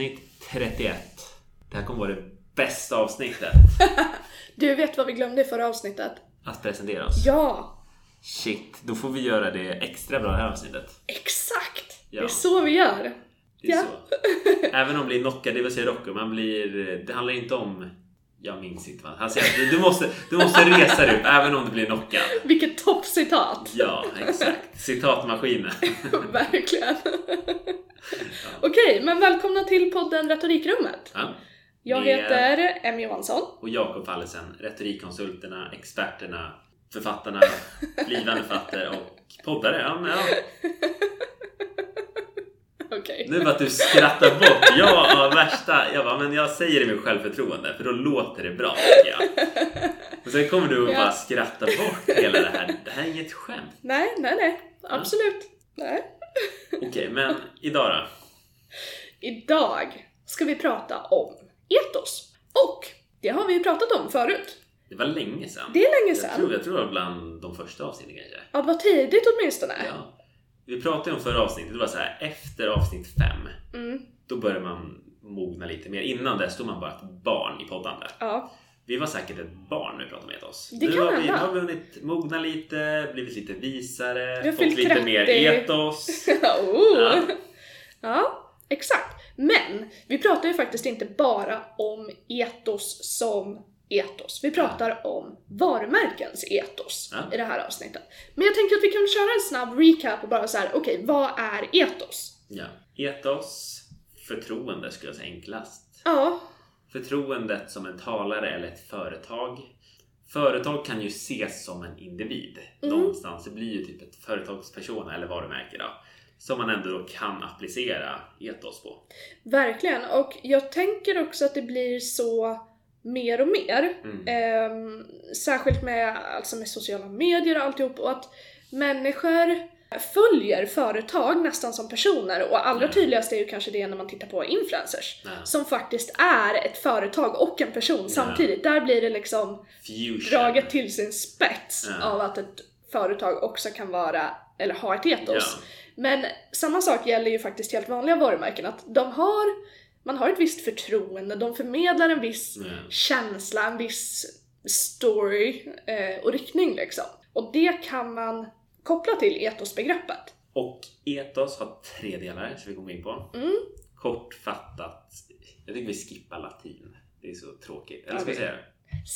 Avsnitt 31. Det här kommer vara det bästa avsnittet. Du vet vad vi glömde i förra avsnittet? Att presentera oss. Ja, Shit, då får vi göra det extra bra det här avsnittet. exakt! Ja. Det är så vi gör. Det är Ja. så. Även om blir knockad, det vill säga rocker, man blir... Det handlar inte om... Jag minns inte vad han säger. Du, du, måste, du måste resa dig upp även om du blir knockad. Vilket toppcitat! Ja, exakt. Citatmaskinen. Verkligen. Okej, men välkomna till podden Retorikrummet. Ja. Jag heter Emmy Johansson. Och Jakob Fallesen, retorikkonsulterna, experterna, författarna, blivande författare och poddare. Ja, men, ja. Okej. Nu bara att du skrattar bort. Jag har värsta... Jag bara, men jag säger det med självförtroende för då låter det bra tycker jag. Och sen kommer du och Ja. bara skratta bort hela det här. Det här är inget skämt. Nej, nej, nej. Absolut. Nej. Okej, men idag då? Idag ska vi prata om etos. Och det har vi ju pratat om förut. Det var länge sedan. Det är länge Jag sedan. tror, jag tror det var bland de första avsnitten kanske. Ja, vad tidigt åtminstone. Ja. Vi pratade om förra avsnittet, det var så här efter avsnitt fem. Mm, Då börjar man mogna lite mer. Innan dess stod man bara ett barn i poddande. ja. Vi var säkert ett barn när vi pratade med oss. Det nu kan har vi, hända. nu har vi hunnit mogna lite, blivit lite visare, fått lite 30. mer etos. oh. Ja. ja, exakt. Men vi pratar ju faktiskt inte bara om etos som etos. Vi pratar om varumärkens etos Ja. i det här avsnittet. Men jag tänker att vi kan köra en snabb recap och bara så här: okej, vad är etos? Ja. Etos, förtroende skulle jag säga enklast. Ja, Förtroendet som en talare eller ett företag. Företag kan ju ses som en individ. Mm. Någonstans. Det blir ju typ ett företagsperson eller varumärke då. Som man ändå då kan applicera etos på. verkligen. Och jag tänker också att det blir så mer och mer. Mm. Ehm, särskilt med, alltså med sociala medier och alltihop och att människor följer företag nästan som personer och allra Ja. tydligast är ju kanske det när man tittar på influencers Ja. som faktiskt är ett företag och en person samtidigt. Där blir det liksom Fusion. draget till sin spets av att ett företag också kan vara, eller ha ett etos. Men samma sak gäller ju faktiskt helt vanliga varumärken, att de har, man har ett visst förtroende, de förmedlar en viss Ja. känsla, en viss story eh, och riktning liksom. Och det kan man koppla till etosbegreppet. Och etos har tre delar som vi kommer in på. Mm. Kortfattat. Jag tycker vi skippar latin. Det är så tråkigt. Eller ska jag säga?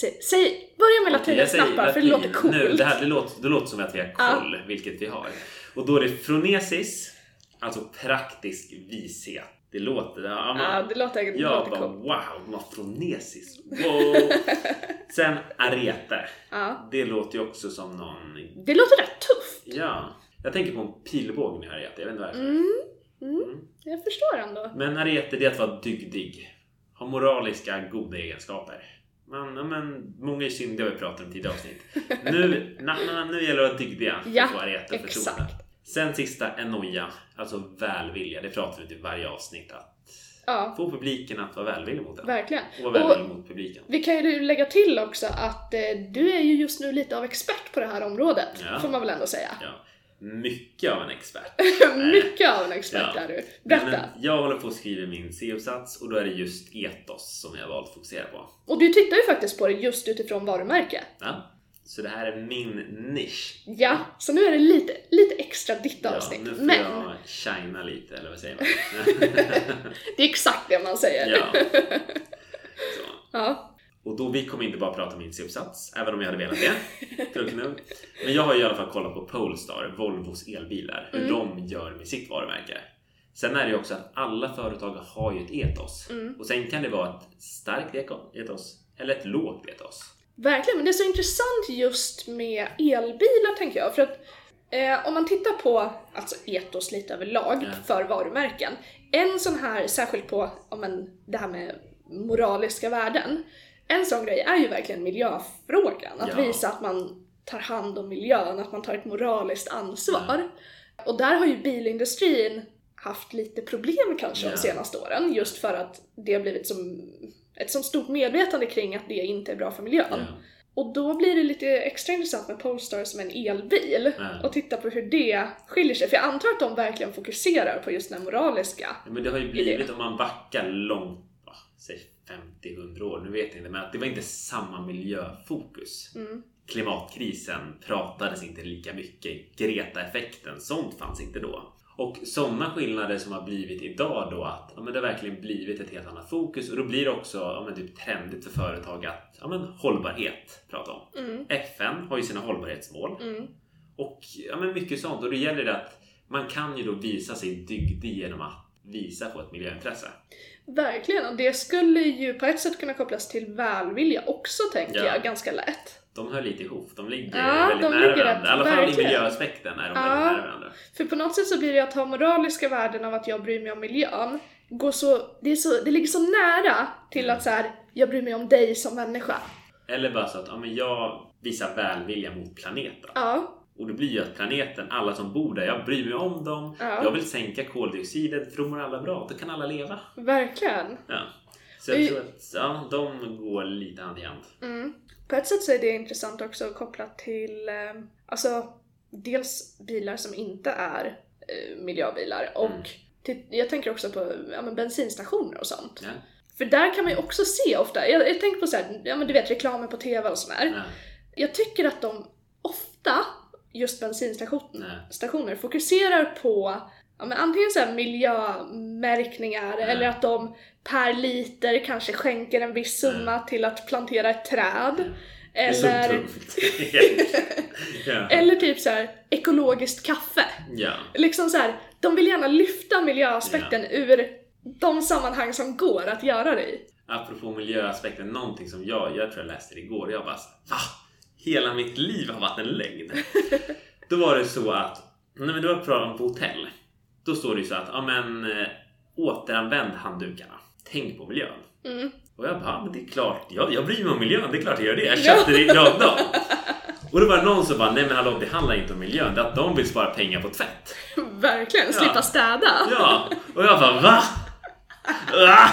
Säg, säg börja med jag säger knappar för det latin. låter coolt. Nu, det, här, det, låter, det låter som att vi har koll, vilket vi har. Och då är det fronesis, alltså praktisk vishet. Det låter... Ja, man, Ja, det låter, det jag låter bara coolt. wow, de har fronesis. Wow. Sen arete. Ja. Det låter ju också som någon... Det låter rätt tufft. Ja. Jag tänker på en pilbåge hör arete. Jag vet inte varför. Mm. Mm. Mm. Jag förstår ändå. Men arete det är att vara dygdig. Ha moraliska goda egenskaper. Man, ja, men, många är syndiga vi pratat om i tidigare avsnitt. Nu, na, na, nu gäller det att vara dygdiga för att få arete och exakt. Sen sista, enoja. Alltså välvilja. Det pratar vi till varje avsnitt. Att Ja, få publiken att vara välvillig mot en. verkligen. Och vara välvillig mot publiken. Vi kan ju lägga till också att eh, du är ju just nu lite av expert på det här området, Ja. får man väl ändå säga. Ja. Mycket av en expert. Mycket av en expert Ja. är du. Berätta. Men jag håller på att skriva min C-uppsats och då är det just etos som jag har valt att fokusera på. Och du tittar ju faktiskt på det just utifrån varumärke. Ja. Så det här är min nisch. Ja, så nu är det lite, lite extra ditt avsnitt. nu får Men jag shina lite, eller vad säger man? det är exakt det man säger. ja. Ja. Och då, vi kommer inte bara prata om min C-uppsats, även om jag hade velat det. Men jag har i alla fall kollat på Polestar, Volvos elbilar, hur Mm. de gör med sitt varumärke. Sen är det ju också att alla företag har ju ett etos. Mm. Och sen kan det vara ett starkt etos, eller ett lågt etos. Verkligen, men det är så intressant just med elbilar tänker jag. För att eh, om man tittar på alltså etos lite överlag Ja. för varumärken. En sån här, särskilt på om man, det här med moraliska värden. En sån grej är ju verkligen miljöfrågan. Att Ja. visa att man tar hand om miljön, att man tar ett moraliskt ansvar. Och där har ju bilindustrin haft lite problem kanske Ja. de senaste åren. Just för att det har blivit som ett så stort medvetande kring att det inte är bra för miljön. Ja. Och då blir det lite extra intressant med Polestar som en elbil Ja. och titta på hur det skiljer sig. För jag antar att de verkligen fokuserar på just den moraliska. Ja, Men det har ju blivit, om man backar långt, ah, säg 50-100 år, nu vet jag inte, men att det var inte samma miljöfokus. Mm. Klimatkrisen pratades inte lika mycket. Greta-effekten, sånt fanns inte då. Och sådana skillnader som har blivit idag då att ja, men det har verkligen blivit ett helt annat fokus och då blir det också ja, men typ trendigt för företag att ja, men hållbarhet prata om. Mm. FN har ju sina hållbarhetsmål Mm. och ja, men mycket sånt. Och då gäller det att man kan ju då visa sig dygdig genom att visa på ett miljöintresse. Verkligen, och det skulle ju på ett sätt kunna kopplas till välvilja också tänker Ja. jag, ganska lätt. De hör lite ihop. De ligger Ja, väldigt de nära ligger varandra. rätt- I alla fall verkligen. i miljöaspekten är de Ja. väldigt nära varandra. För på något sätt så blir det att ha moraliska värden av att jag bryr mig om miljön, går så, det, är så, det ligger så nära till att så här, jag bryr mig om dig som människa. Eller bara så att ja, men jag visar välvilja mot planeten. Ja, Och det blir ju att planeten, alla som bor där, jag bryr mig om dem. Ja. Jag vill sänka koldioxiden för då mår alla bra. Då kan alla leva. verkligen. Ja. Så jag tror att ja, de går lite hand i hand. Mm. På ett sätt så är det intressant också kopplat till, eh, alltså dels bilar som inte är eh, miljöbilar och Mm. till, jag tänker också på ja, bensinstationer och sånt. Ja. För där kan man ju också se ofta, jag, jag tänker på så här, ja men du vet reklamer på TV och sådär. Ja. Jag tycker att de ofta, just bensinstationer, fokuserar på ja, men antingen så här miljömärkningar eller att de per liter kanske skänker en viss summa till att plantera ett träd. Så Eller, ja. eller typ så här ekologiskt kaffe. ja. Liksom så här, de vill gärna lyfta miljöaspekten ur de sammanhang som går att göra det i. Apropå miljöaspekten, någonting som jag, jag tror jag läste det igår jag bara va? Hela mitt liv har varit en lögn. Då var det så att, nej men det var på hotell. Då står det ju så att, ja men äh, återanvänd handdukarna. Tänk på miljön. Mm. Och jag bara, men det är klart, jag, jag bryr mig om miljön, det är klart jag gör det. Jag Ja. köpte det idag dag. Och då var det någon som bara, nej men hallå det handlar inte om miljön, det är att de vill spara pengar på tvätt. Verkligen, slippa Ja. städa. Ja, och jag bara va? Ah,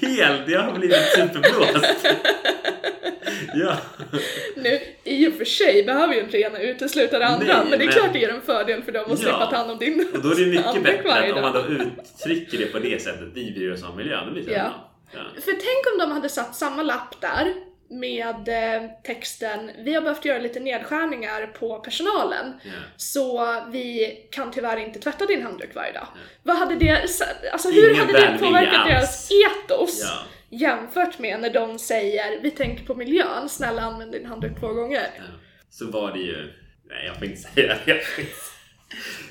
helt, jag har blivit superblåst. Ja, Nu, i och för sig behöver ju inte det ena utesluta det andra, Nej, men det är men- klart det ger en fördel för dem att Ja. slippa ta hand om din och då är det mycket bättre om man då uttrycker det på det sättet, vi bryr oss om miljön, blir det så Ja. Ja. För tänk om de hade satt samma lapp där med eh, texten Vi har behövt göra lite nedskärningar på personalen Ja. så vi kan tyvärr inte tvätta din handduk varje dag. Ja. Vad hade det, alltså hur Ingen hade det påverkat deras etos Ja. jämfört med när de säger Vi tänker på miljön, snälla använd din handduk två gånger. Så var det ju, nej jag får inte säga det. Jag får inte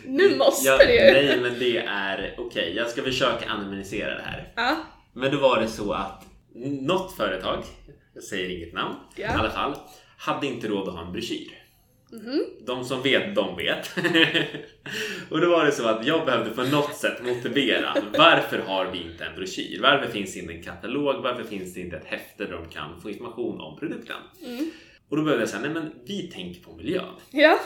Nu måste ja, det ju! Nej men det är, okej jag ska försöka anonymisera det här. Ja, Men då var det så att något företag, jag säger inget namn Ja. i alla fall, hade inte råd att ha en broschyr. mhm. De som vet, de vet. och då var det så att jag behövde på något sätt motivera varför har vi inte en broschyr? Varför finns det inte en katalog? Varför finns det inte ett häfte där de kan få information om produkten? Mm. Och då behövde jag säga, nej men vi tänker på miljön. Ja,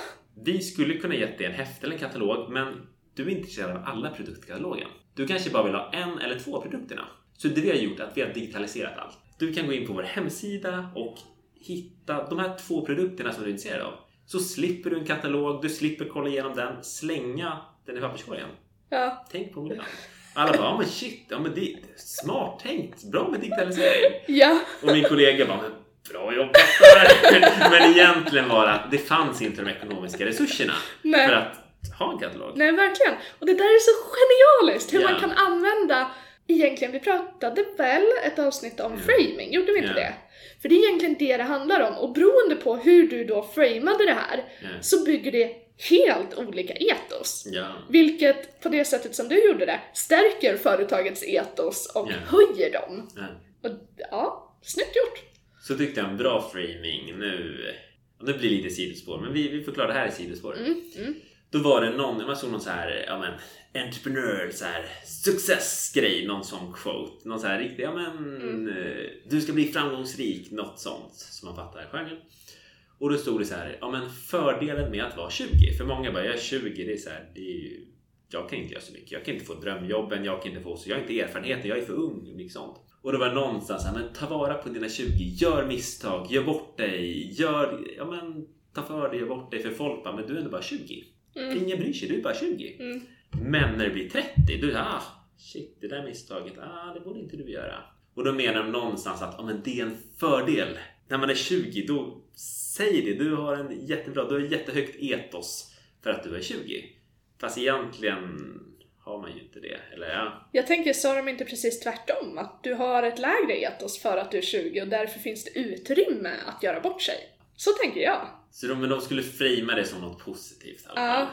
Vi skulle kunna gett dig en häfte eller en katalog, men du är inte intresserad av alla produktkatalogen. Du kanske bara vill ha en eller två produkterna. Så det vi har gjort är att vi har digitaliserat allt. Du kan gå in på vår hemsida och hitta de här två produkterna som du är intresserad av. Så slipper du en katalog, du slipper kolla igenom den, slänga den i papperskorgen. ja, Tänk på miljön. Alla bara, ja men shit, ja men det smart tänkt, bra med digitalisering. ja. Och min kollega bara, men bra jobbat där. Men egentligen var det att det fanns inte de ekonomiska resurserna Nej. för att ha en katalog. Nej, verkligen. Och det där är så genialiskt hur Ja. man kan använda Egentligen, vi pratade väl ett avsnitt om framing, gjorde vi inte Ja. det? För det är egentligen det det handlar om och beroende på hur du då framade det här Ja. så bygger det helt olika etos. Ja. Vilket, på det sättet som du gjorde det, stärker företagets etos och höjer dem. ja. Och ja, snyggt gjort! Så tyckte jag en bra framing nu. Och det blir lite sidospår, men vi, vi förklarar det här i sidospår. Mm, mm. Då var det någon, man såg någon så här, ja men entreprenör, så här successgrej, någon sån quote. Någon så här riktig, ja men Mm. eh, du ska bli framgångsrik, något sånt som man fattar genren. Och då stod det så här, ja men fördelen med att vara 20, för många bara, jag är 20, det är så här, det är ju jag kan inte göra så mycket. Jag kan inte få drömjobben, jag kan inte få så. Jag har inte erfarenheten, jag är för ung. Liksom sånt. Och det var någonstans här, men ta vara på dina 20. Gör misstag, gör bort dig. Gör, ja men ta för dig, gör bort dig. För folk bara, men du är ändå bara 20. Mm. Ingen bryr sig, du är bara 20. Mm. Men när du blir 30, du ah, shit, det där misstaget, ah, det borde inte du göra. Och då menar de någonstans att ah, men det är en fördel. När man är 20, då säg det. Du har en jättebra, du har jättehögt etos för att du är 20. Fast egentligen har man ju inte det. Eller ja, Jag tänker, sa de inte precis tvärtom? Att du har ett lägre etos för att du är 20 och därför finns det utrymme att göra bort sig. Så tänker jag. så de, men de skulle framea det som något positivt i alla Ja. fall.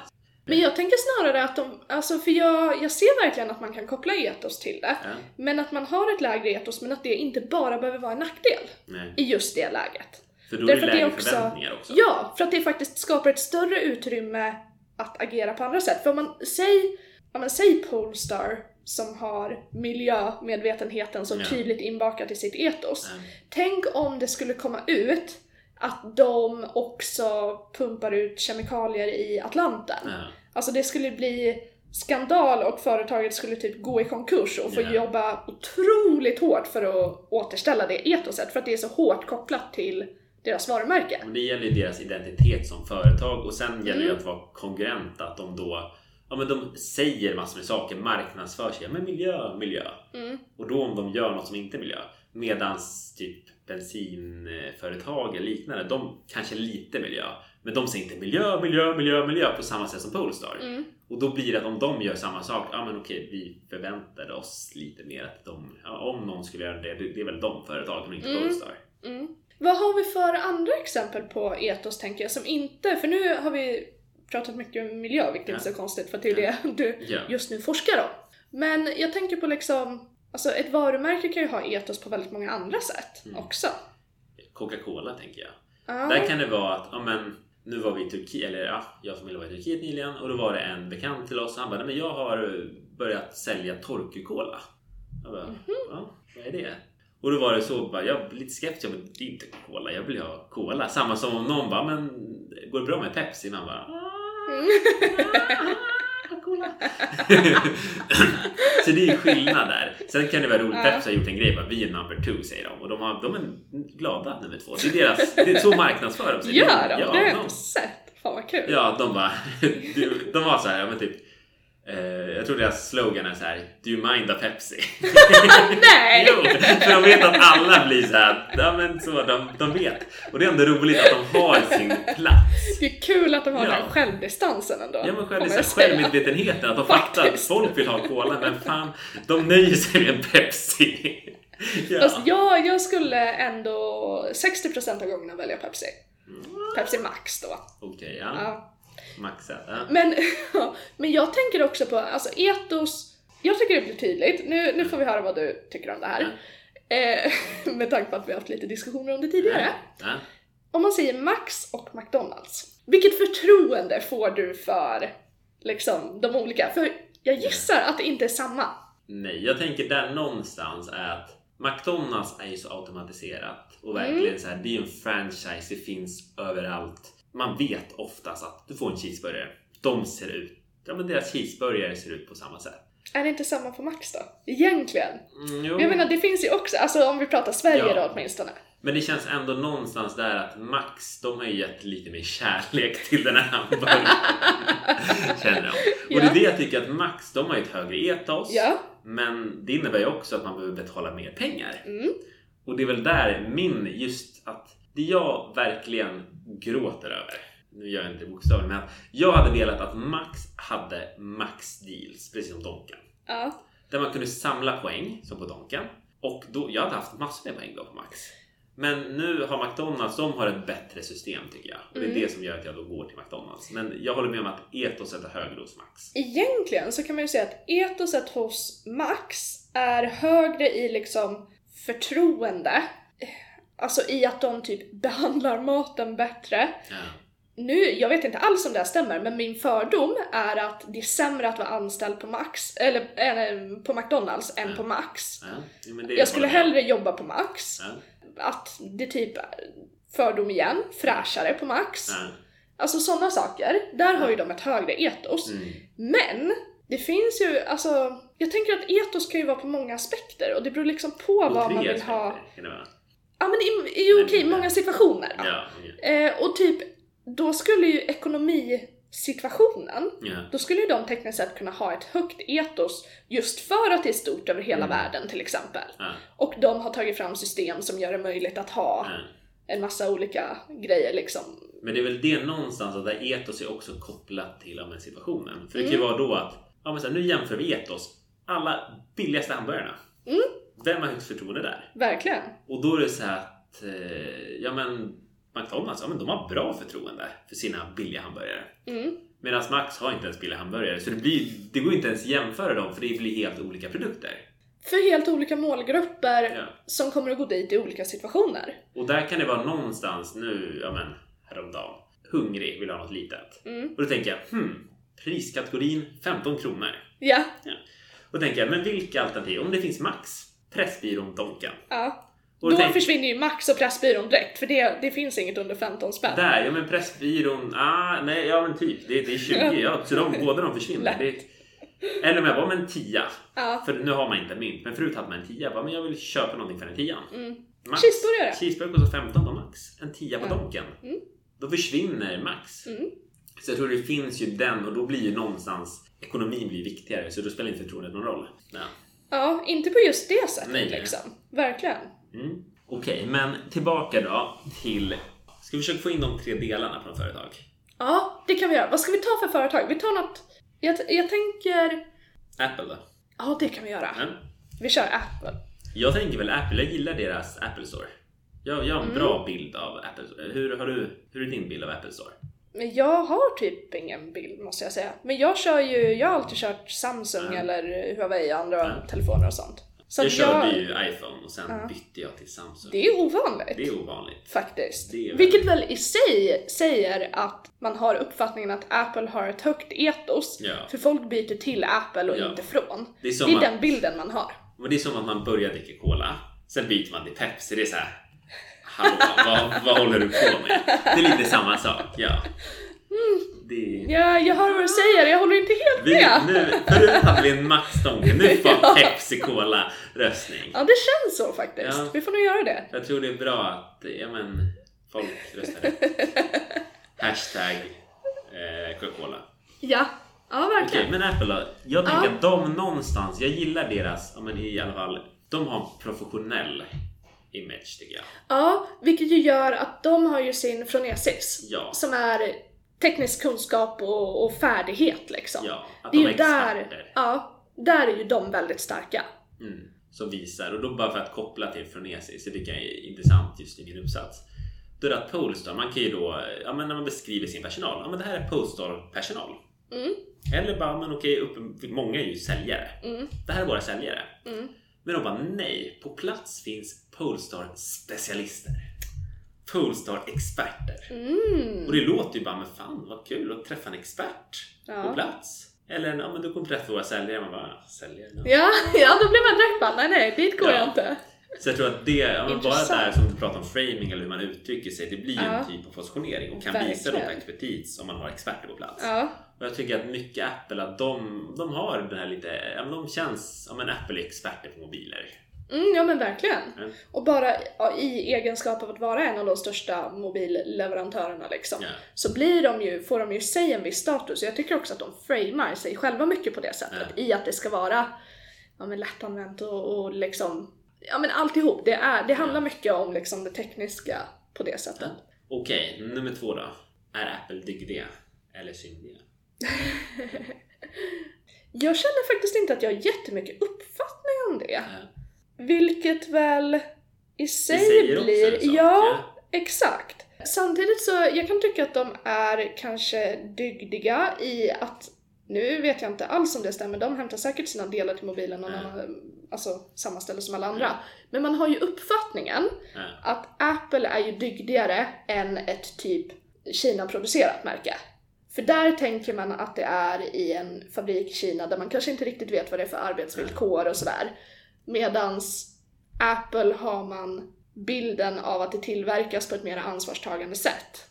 Men jag tänker snarare att de, alltså för jag, jag ser verkligen att man kan koppla etos till det. Ja, Men att man har ett lägre etos men att det inte bara behöver vara en nackdel nej. i just det läget. För då är Därför det lägre också- förväntningar också. Ja, för att det faktiskt skapar ett större utrymme att agera på andra sätt. För om man, säg, ja men säg Polestar som har miljömedvetenheten så Ja. tydligt inbakat i sitt etos. Ja. Tänk om det skulle komma ut att de också pumpar ut kemikalier i Atlanten. Ja. Alltså det skulle bli skandal och företaget skulle typ gå i konkurs och få Ja. jobba otroligt hårt för att återställa det etoset för att det är så hårt kopplat till deras varumärke. Och det gäller ju deras identitet som företag och sen gäller det Mm. att vara kongruent. Att de då Ja men de säger massor med saker, marknadsför sig. Ja, men miljö, miljö. Mm. Och då om de gör något som inte är miljö. Medans typ bensinföretag eller liknande, de kanske lite miljö. Men de säger inte miljö, miljö, miljö, miljö på samma sätt som Polestar. Mm. Och då blir det att om de gör samma sak, ja men okej, vi förväntade oss lite mer att de, ja, om någon skulle göra det, det är väl de företagen och inte Mm. Polestar. Mm. Vad har vi för andra exempel på etos tänker jag som inte, för nu har vi pratat mycket om miljö, vilket inte är så konstigt för det är det du Ja. just nu forskar om. Men jag tänker på liksom, alltså ett varumärke kan ju ha etos på väldigt många andra sätt Mm. också. Coca-Cola tänker jag. Ja. Där kan det vara att, ja men nu var vi i Turkiet, eller ja, jag och familjen var i Turkiet nyligen och då var det en bekant till oss han bara, men jag har börjat sälja torkekola. Jag bara, ja, vad är det? Och då var det så, bara, jag blev lite skeptisk, jag bara, det är inte cola, jag vill ha cola. Samma som om någon bara, men går det bra med Pepsi? Man bara, ah, cola. så det är skillnad där. Sen kan det vara roligt, Ja. Pepsi har gjort en grej, bara, vi är number two säger de. Och de, har, de är glada nummer två. Det är deras, det är så marknadsför de sig. Gör de? Ja, det har jag inte sett. Fan vad kul. Ja, de bara... De var så här, men typ... Eh, jag tror deras slogan är så här, Do you mind a Pepsi? Nej! jo, för de vet att alla blir så här, ja men så, de, de vet. Och det är ändå roligt att de har sin plats. Det är kul att de har Ja. den självdistansen ändå. Ja men själv, får det man är så säga. självmedvetenheten, att de fattar att Faktiskt. folk vill ha cola, men fan, de nöjer sig med en Pepsi. Ja. Fast jag, jag skulle ändå 60% av gångerna välja Pepsi. Pepsi Max då. Okej, ja. Ja. Maxat. Ja. Men, men jag tänker också på, alltså etos, jag tycker det blir tydligt. Nu, nu får vi höra vad du tycker om det här. Eh, med tanke på att vi har haft lite diskussioner om det tidigare. Om man säger Max och McDonalds, vilket förtroende får du för liksom, de olika? För jag gissar att det inte är samma. Nej, jag tänker där någonstans är att McDonalds är ju så automatiserat och Mm. verkligen så här, det är ju en franchise, det finns överallt. Man vet oftast att du får en cheeseburgare. De ser ut, ja men deras cheeseburgare ser ut på samma sätt. Är det inte samma på Max då? Egentligen. Mm, jo. Jag menar det finns ju också, alltså om vi pratar Sverige Ja. då åtminstone. Men det känns ändå någonstans där att Max, de har ju gett lite mer kärlek till den här hamburgaren. Känner jag. Och det är det jag tycker att Max, de har ju ett högre etos. Ja. Men det innebär ju också att man behöver betala mer pengar. Mm. Och det är väl där min, just att det jag verkligen gråter över, nu gör jag inte bokstavligt, men att jag hade velat att Max hade Max deals, precis som Donken. Ja. Där man kunde samla poäng, som på Donken. Och då, jag hade haft massor med poäng då på Max. Men nu har McDonalds, de har ett bättre system tycker jag. Och det är Mm. det som gör att jag då går till McDonalds. Men jag håller med om att etoset är högre hos Max. Egentligen så kan man ju säga att etoset hos Max är högre i liksom förtroende. Alltså i att de typ behandlar maten bättre. Ja. Nu, jag vet inte alls om det här stämmer, men min fördom är att det är sämre att vara anställd på Max, eller äh, på McDonalds än Ja. på Max. Ja. Jag skulle hellre jobba på Max. Att det typ fördom igen, fräschare på Max. Alltså sådana saker. Där har ju de ett högre etos. Mm. Men Det finns ju, alltså, jag tänker att etos kan ju vara på många aspekter och det beror liksom på vad man vill ha. aspekter vara. Ja men i, i, okej, Men- många situationer. Ja. Eh, och typ, då skulle ju ekonomisituationen, ja. då skulle ju de tekniskt sett kunna ha ett högt etos just för att det är stort över hela Mm. världen till exempel. ja. Och de har tagit fram system som gör det möjligt att ha en massa olika grejer liksom. Men det är väl det någonstans att där etos är också kopplat till ja, situationen. För det kan Mm. ju vara då att, ja men så här, nu jämför vi etos. Alla billigaste hamburgarna. Mm. Vem har högst förtroende där? Verkligen. Och då är det så här att, eh, ja men McDonalds, ja men de har bra förtroende för sina billiga hamburgare. Mm. Medan Max har inte ens billiga hamburgare. Så det, blir, det går inte ens att jämföra dem för det blir helt olika produkter. För helt olika målgrupper Ja. som kommer att gå dit i olika situationer. Och där kan det vara någonstans nu, ja men häromdagen, hungrig, vill ha något litet. Mm. Och då tänker jag, hmm, priskategorin 15 kronor. Ja, Och då tänker jag, men vilka alternativ? Om det finns Max, Pressbyrån, Donken. ja. Och Då tänk, försvinner ju Max och Pressbyrån direkt för det, det finns inget under 15 spänn. där, ja men Pressbyrån, ah, nej, ja men typ, det, det är 20, ja, så de, båda de försvinner. Det, eller om jag bara, men 10. Ja. För nu har man inte mynt, men förut hade man en 10. Jag bara, men jag vill köpa någonting för en 10. Mm. Cheeseburgare. Cheeseburgare kostar 15 på Max. En 10 på Ja. Donken. Mm. Då försvinner Max. Mm. Så jag tror det finns ju den och då blir ju någonstans ekonomin blir viktigare så då spelar inte förtroendet någon roll. Ja. Ja, inte på just det sättet Nej, nej. liksom. Verkligen. Mm. Okej, men tillbaka då till... Ska vi försöka få in de tre delarna från företag? Ja, det kan vi göra. Vad ska vi ta för företag? Vi tar något... Jag, jag tänker... Apple då? Ja, det kan vi göra. Ja. Vi kör Apple. Jag tänker väl Apple, jag gillar deras Apple Store. Jag, jag har en Mm. bra bild av Apple Store. Hur, har du, hur är din bild av Apple Store? Men jag har typ ingen bild måste jag säga. Men jag kör ju, jag har alltid kört Samsung Ja. eller Huawei andra Ja. telefoner och sånt. Så jag körde ju iPhone och sen Ja. bytte jag till Samsung. Det är ovanligt. Det är ovanligt. Faktiskt. Är Vilket väl i sig säger att man har uppfattningen att Apple har ett högt etos. Ja. För folk byter till Apple och Ja. inte från. Det är Det är att- den bilden man har. Men det är som att man börjar dricka cola, sen byter man till Pepsi. Det är så här. Hallå, vad, vad håller du på med? Det är lite samma sak, ja. Det... Ja, jag hör vad du säger, jag håller inte helt Vi, med. nu, förut hade vi en Max-donken, nu får Ja. Pepsi Cola röstning. Ja, det känns så faktiskt. Ja. Vi får nog göra det. Jag tror det är bra att ja, men, folk röstar rätt. Hashtag eh, Coca-Cola. Ja, ja Okej, verkligen. men Apple då? Jag tänker Ja. att de någonstans, jag gillar deras, ja, men i alla fall, de har en professionell image tycker jag. Ja, vilket ju gör att de har ju sin Phronesis. Ja. Som är teknisk kunskap och, och färdighet liksom. Ja, att det är de är ju där, ja, där är ju de väldigt starka. Mm, som visar, och då bara för att koppla till Phronesis, det tycker jag är intressant just i min uppsats. Då är det att Polestar, man kan ju då, ja men när man beskriver sin personal, ja men det här är Polestar-personal. Mm, Eller bara, men okej, upp, många är ju säljare. mm, Det här är våra säljare. mm. Men de bara, nej, på plats finns Polestar-specialister. Polestar-experter. Mm. Och det låter ju bara, men fan vad kul att träffa en expert på Ja. plats. Eller, ja men du kommer träffa våra säljare. Man bara, säljare? Ja. Ja, ja, då blir man bara, nej nej, dit går Ja. jag inte. Så jag tror att det, ja, bara Intressant. där som du pratar om framing eller hur man uttrycker sig, det blir Ja. en typ av positionering och kan visa dem Verkligen. expertis om man har experter på plats. Ja, Och jag tycker att mycket Apple, att de, de har den här lite, ja, men de känns, ja men Apple är experter på mobiler. mm, ja men verkligen. Mm. Och bara ja, i egenskap av att vara en av de största mobilleverantörerna liksom. Ja. Så blir de ju, får de ju sig en viss status. Jag tycker också att de framar sig själva mycket på det sättet. I att det ska vara ja, men lättanvänt och, och liksom, ja men alltihop. Det, är, det handlar mycket om liksom det tekniska på det sättet. Okej, nummer två då. Är Apple dygdiga eller syndiga? Jag känner faktiskt inte att jag har jättemycket uppfattning om det. Ja. Vilket väl i sig säger också blir... en sak, ja, exakt. Samtidigt så, jag kan tycka att de är kanske dygdiga i att, nu vet jag inte alls om det stämmer, de hämtar säkert sina delar till mobilen någon Ja. annan, alltså samma ställe som alla andra. Ja. Men man har ju uppfattningen Ja. att Apple är ju dygdigare än ett typ Kina-producerat märke. För där tänker man att det är i en fabrik i Kina där man kanske inte riktigt vet vad det är för arbetsvillkor och sådär. Medans Apple har man bilden av att det tillverkas på ett mer ansvarstagande sätt.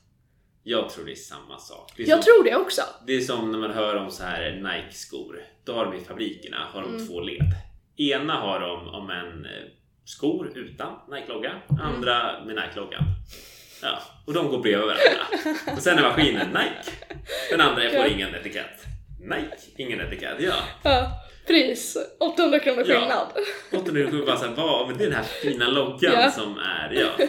Jag tror det är samma sak. Är, Jag som, tror det också. det är som när man hör om så här Nike-skor. Då har de i fabrikerna har de Mm. två led. Ena har de om en eh, skor utan Nike-logga, Mm. andra med Nike-loggan. Ja, och de går bredvid varandra. Och sen är maskinen Nike. Den andra får Ja. ingen etikett. Nike, ingen etikett. Ja. Ja, pris 800 kronor Ja. skillnad. 807 bara såhär, vad? Men det är den här fina loggan Ja. som är, ja.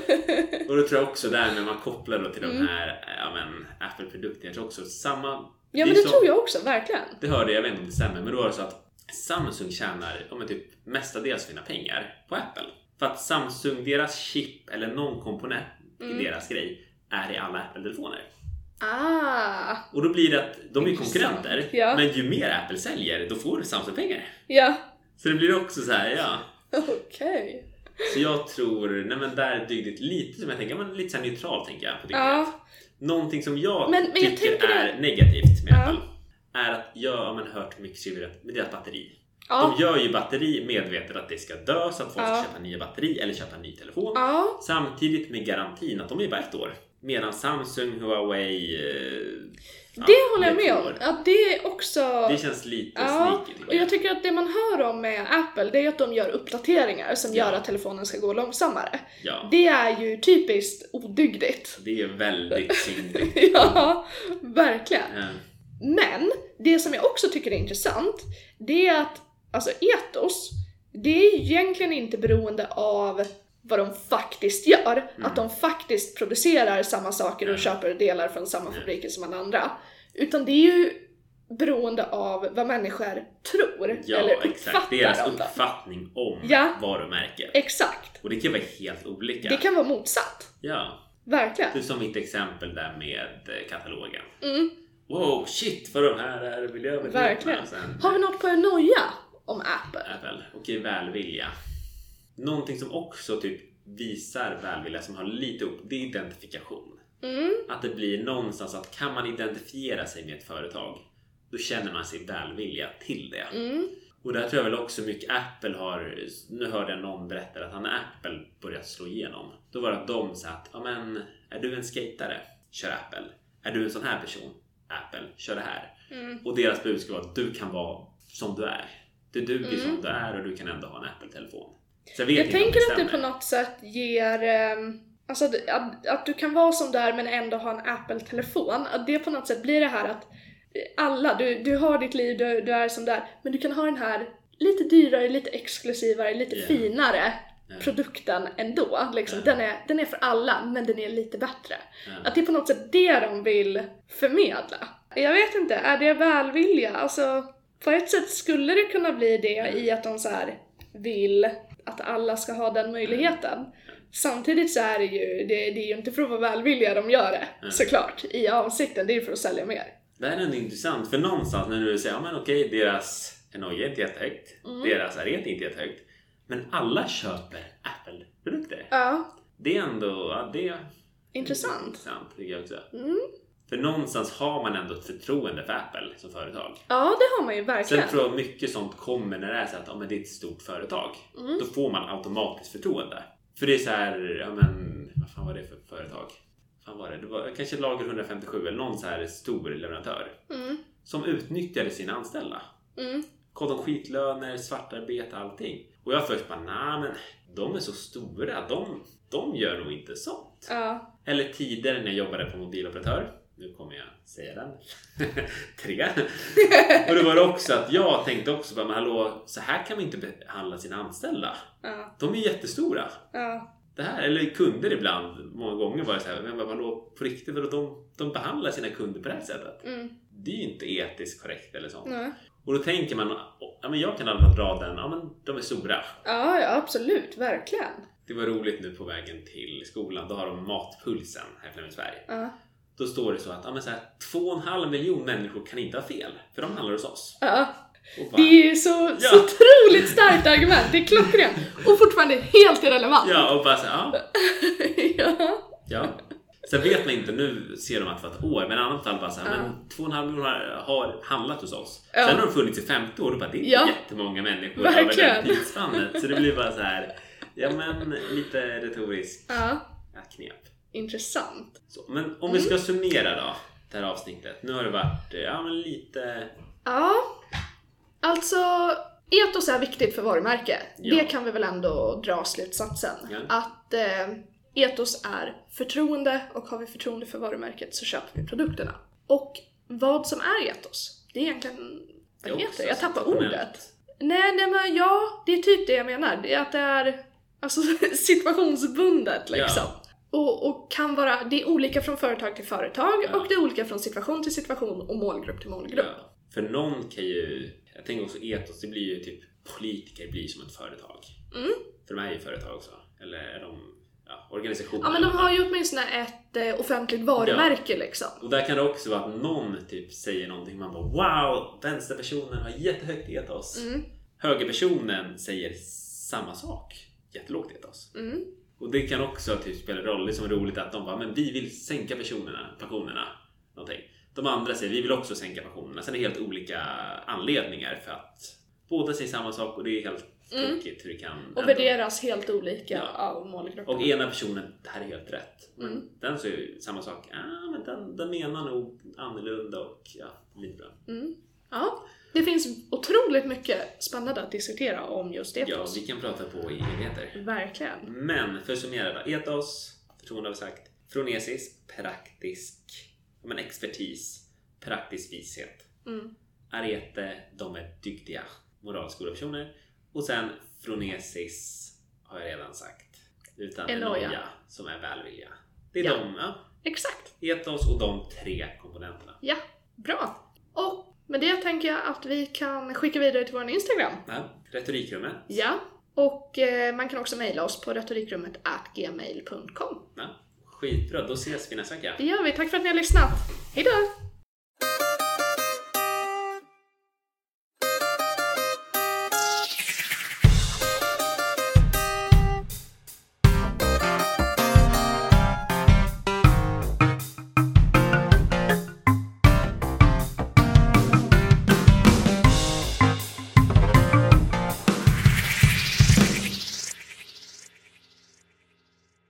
Och då tror jag också där när man kopplar då till Mm. de här ja, men, Apple-produkterna, jag tror också samma... Ja men det så- tror jag också, verkligen. Det hörde jag, jag vet inte om det stämmer, men då var det så att Samsung tjänar ja, men typ mestadels sina pengar på Apple. För att Samsung, deras chip eller någon komponent Mm. i deras grej är i alla Apple-telefoner. Ah, Och då blir det att de är konkurrenter, Ja. men ju mer Apple säljer, då får Samsung pengar. ja. Så det blir också så här, ja. Okej. Så jag tror, nej men där dygde det lite som jag tänker, men lite så neutral tänker jag på Ja. Någonting som jag Men- men jag tycker tänker är det- negativt med Ja. Apple är att jag har man hört mycket skrivet med deras batteri. Ja. De gör ju batteri medvetet att det ska dö så att folk Ja. ska köpa nya batteri eller köpa en ny telefon. Samtidigt med garantin att de är bara ett år. Medan Samsung, Huawei... Eh, ja, Det håller jag med om. Ja, det är också... Det känns lite Ja, sneaky och jag tycker att det man hör om med Apple det är att de gör uppdateringar som Ja. gör att telefonen ska gå långsammare. Ja, Det är ju typiskt odygdigt. det är väldigt syndigt. ja, verkligen. Eh, Men det som jag också tycker är intressant, det är att alltså etos, det är egentligen inte beroende av vad de faktiskt gör, att de faktiskt producerar samma saker och Mm. köper delar från samma Mm. fabriker som alla andra. Utan det är ju beroende av vad människor tror Ja, eller exakt. uppfattar Deras om uppfattning om Ja. varumärken. Exakt. Och det kan vara helt olika. Det kan vara motsatt. Ja, Verkligen. du som mitt exempel där med eh, katalogen. Mm. Wow, shit vad de här är miljömedvetna. Verkligen. Sen, Har vi något på er noja om Apple? Apple. Okej, välvilja. Någonting som också typ visar välvilja som har lite upp, det är identifikation. Mm. Att det blir någonstans att kan man identifiera sig med ett företag, då känner man sig välvilja till det. Mm. Och där tror jag väl också mycket Apple har, nu hörde jag någon berätta att han när Apple börjat slå igenom, då var det att de sa att, ja men, är du en skatare? Kör Apple. Är du en sån här person? Apple. Kör det här. Mm. Och deras budskap var att du kan vara som du är. Du duger Mm. som du är och du kan ändå ha en Apple-telefon. Jag tänker att det på något sätt ger... ehm, Alltså att, att, att du kan vara som där men ändå ha en Apple-telefon. Att det på något sätt blir det här att alla, du, du har ditt liv, du, du är som där, men du kan ha den här lite dyrare, lite exklusivare, lite Ja. finare Ja. produkten ändå. Liksom. Ja. Den, är, den är för alla, men den är lite bättre. Att det är på något sätt det de vill förmedla. Jag vet inte, är det välvilja? Alltså, på ett sätt skulle det kunna bli det i att de så här vill att alla ska ha den möjligheten. Samtidigt så är det ju, det, det är ju inte för att vara välvilliga de gör det, Mm. såklart. I avsikten, det är ju för att sälja mer. Det här är ändå intressant för någonstans när du säger ja men okej deras NOJ är inte jättehögt, Mm. deras RET är inte jättehögt. Men alla köper Apple-produkter. Ja, Det är ändå, ja, det är intressant. intressant tycker jag också. Mm. För någonstans har man ändå ett förtroende för Apple som företag. Ja, det har man ju verkligen. Sen tror jag mycket sånt kommer när det är så att ja, men det är ett stort företag. Mm. Då får man automatiskt förtroende. För det är så här, ja men vad fan var det för företag? Fan var det? Det var kanske Lager 157 eller någon så här stor leverantör Mm. som utnyttjade sina anställda. Mm. Gav dem skitlöner, svartarbete, allting. Och jag först bara, nej men de är så stora, de, de gör nog inte sånt. Ja. Eller tidigare när jag jobbade på mobiloperatör. Nu kommer jag säga den. Tre. Och det var det också att jag tänkte också bara, men hallå, så här kan man inte behandla sina anställda. Ja. De är jättestora. Ja. Det här, eller kunder ibland, många gånger var det så här, men hallå, på riktigt, vadå, de, de behandlar sina kunder på det här sättet. Mm. Det är ju inte etiskt korrekt eller sånt. Nej. Och då tänker man, ja men jag kan alla dra den, ja men de är stora. Ja, ja, absolut. Verkligen. Det var roligt nu på vägen till skolan, då har de Matpulsen här i Flemingsberg. Ja. Då står det så att ja, men så här, två och en halv miljon människor kan inte ha fel, för de handlar hos oss. Ja. Det är ju så, så Ja. otroligt starkt argument. Det är klockrent. Och fortfarande helt irrelevant. ja, och bara så här, ja, ja. ja. Sen vet man inte, nu ser de att det var ett år, men i annat fall bara så här, Ja. men två och en halv miljon har, handlat hos oss. Ja. Sen har de funnits i 50 år och bara, det är Ja. jättemånga människor Verkligen. över det tidsspannet. Så det blir bara så här, ja men lite retoriskt ja, knep. Intressant. Så, men om vi ska summera då, det här avsnittet. Nu har det varit eh, ja, men lite... Ja, alltså etos är viktigt för varumärke. Ja. Det kan vi väl ändå dra slutsatsen. Ja. Att eh, etos är förtroende och har vi förtroende för varumärket så köper vi produkterna. Och vad som är etos, det är egentligen... Det Vad också heter det? Jag tappar ordet. Nej, nej men ja, det är typ det jag menar. Det är att det är alltså, situationsbundet liksom. Och, och kan vara, det är olika från företag till företag Ja. och det är olika från situation till situation och målgrupp till målgrupp. Ja. För någon kan ju... Jag tänker också etos, det blir ju typ... Politiker blir som ett företag. Mm. För de är ju företag också. Eller är de ja, organisationer? Ja men de har ju åtminstone ett eh, offentligt varumärke liksom. Och där kan det också vara att någon typ säger någonting man bara Wow! Vänsterpersonen har jättehögt etos. Mm. Högerpersonen säger samma sak. Jättelågt etos. Mm. Och det kan också typ spela roll. Det är som roligt att de bara Men vi vill sänka pensionerna, pensionerna. Någonting. De andra säger vi vill också sänka pensionerna. Sen är det helt olika anledningar för att båda säger samma sak och det är helt Mm. tokigt hur det kan Och ändå- värderas helt olika Ja. av målgruppen. Och ena personen, det här är helt rätt. Men Mm. den säger samma sak. Ah, men den, den menar nog annorlunda och ja, lite bra. Mm. Ja, det finns otroligt mycket spännande att diskutera om just Ja, etos. vi kan prata på i evigheter. Verkligen. Men för att summera då. Etos, förtroende har vi sagt. Fronesis, praktisk ja, men expertis, praktisk vishet. Mm. Arete, de är dyktiga, moraliskt goda personer. Och sen Fronesis har jag redan sagt. Utan Enoja. Enoja, som är välvilja. Det är Ja. de, ja. Exakt. Etos och de tre komponenterna. Ja, bra. Och med det tänker jag att vi kan skicka vidare till vår Instagram. Ja, retorikrummet. Ja. Och eh, man kan också mejla oss på retorikrummet gmail.com. Ja, skitbra, då ses vi nästa vecka. Det gör vi. Tack för att ni har lyssnat. Hejdå!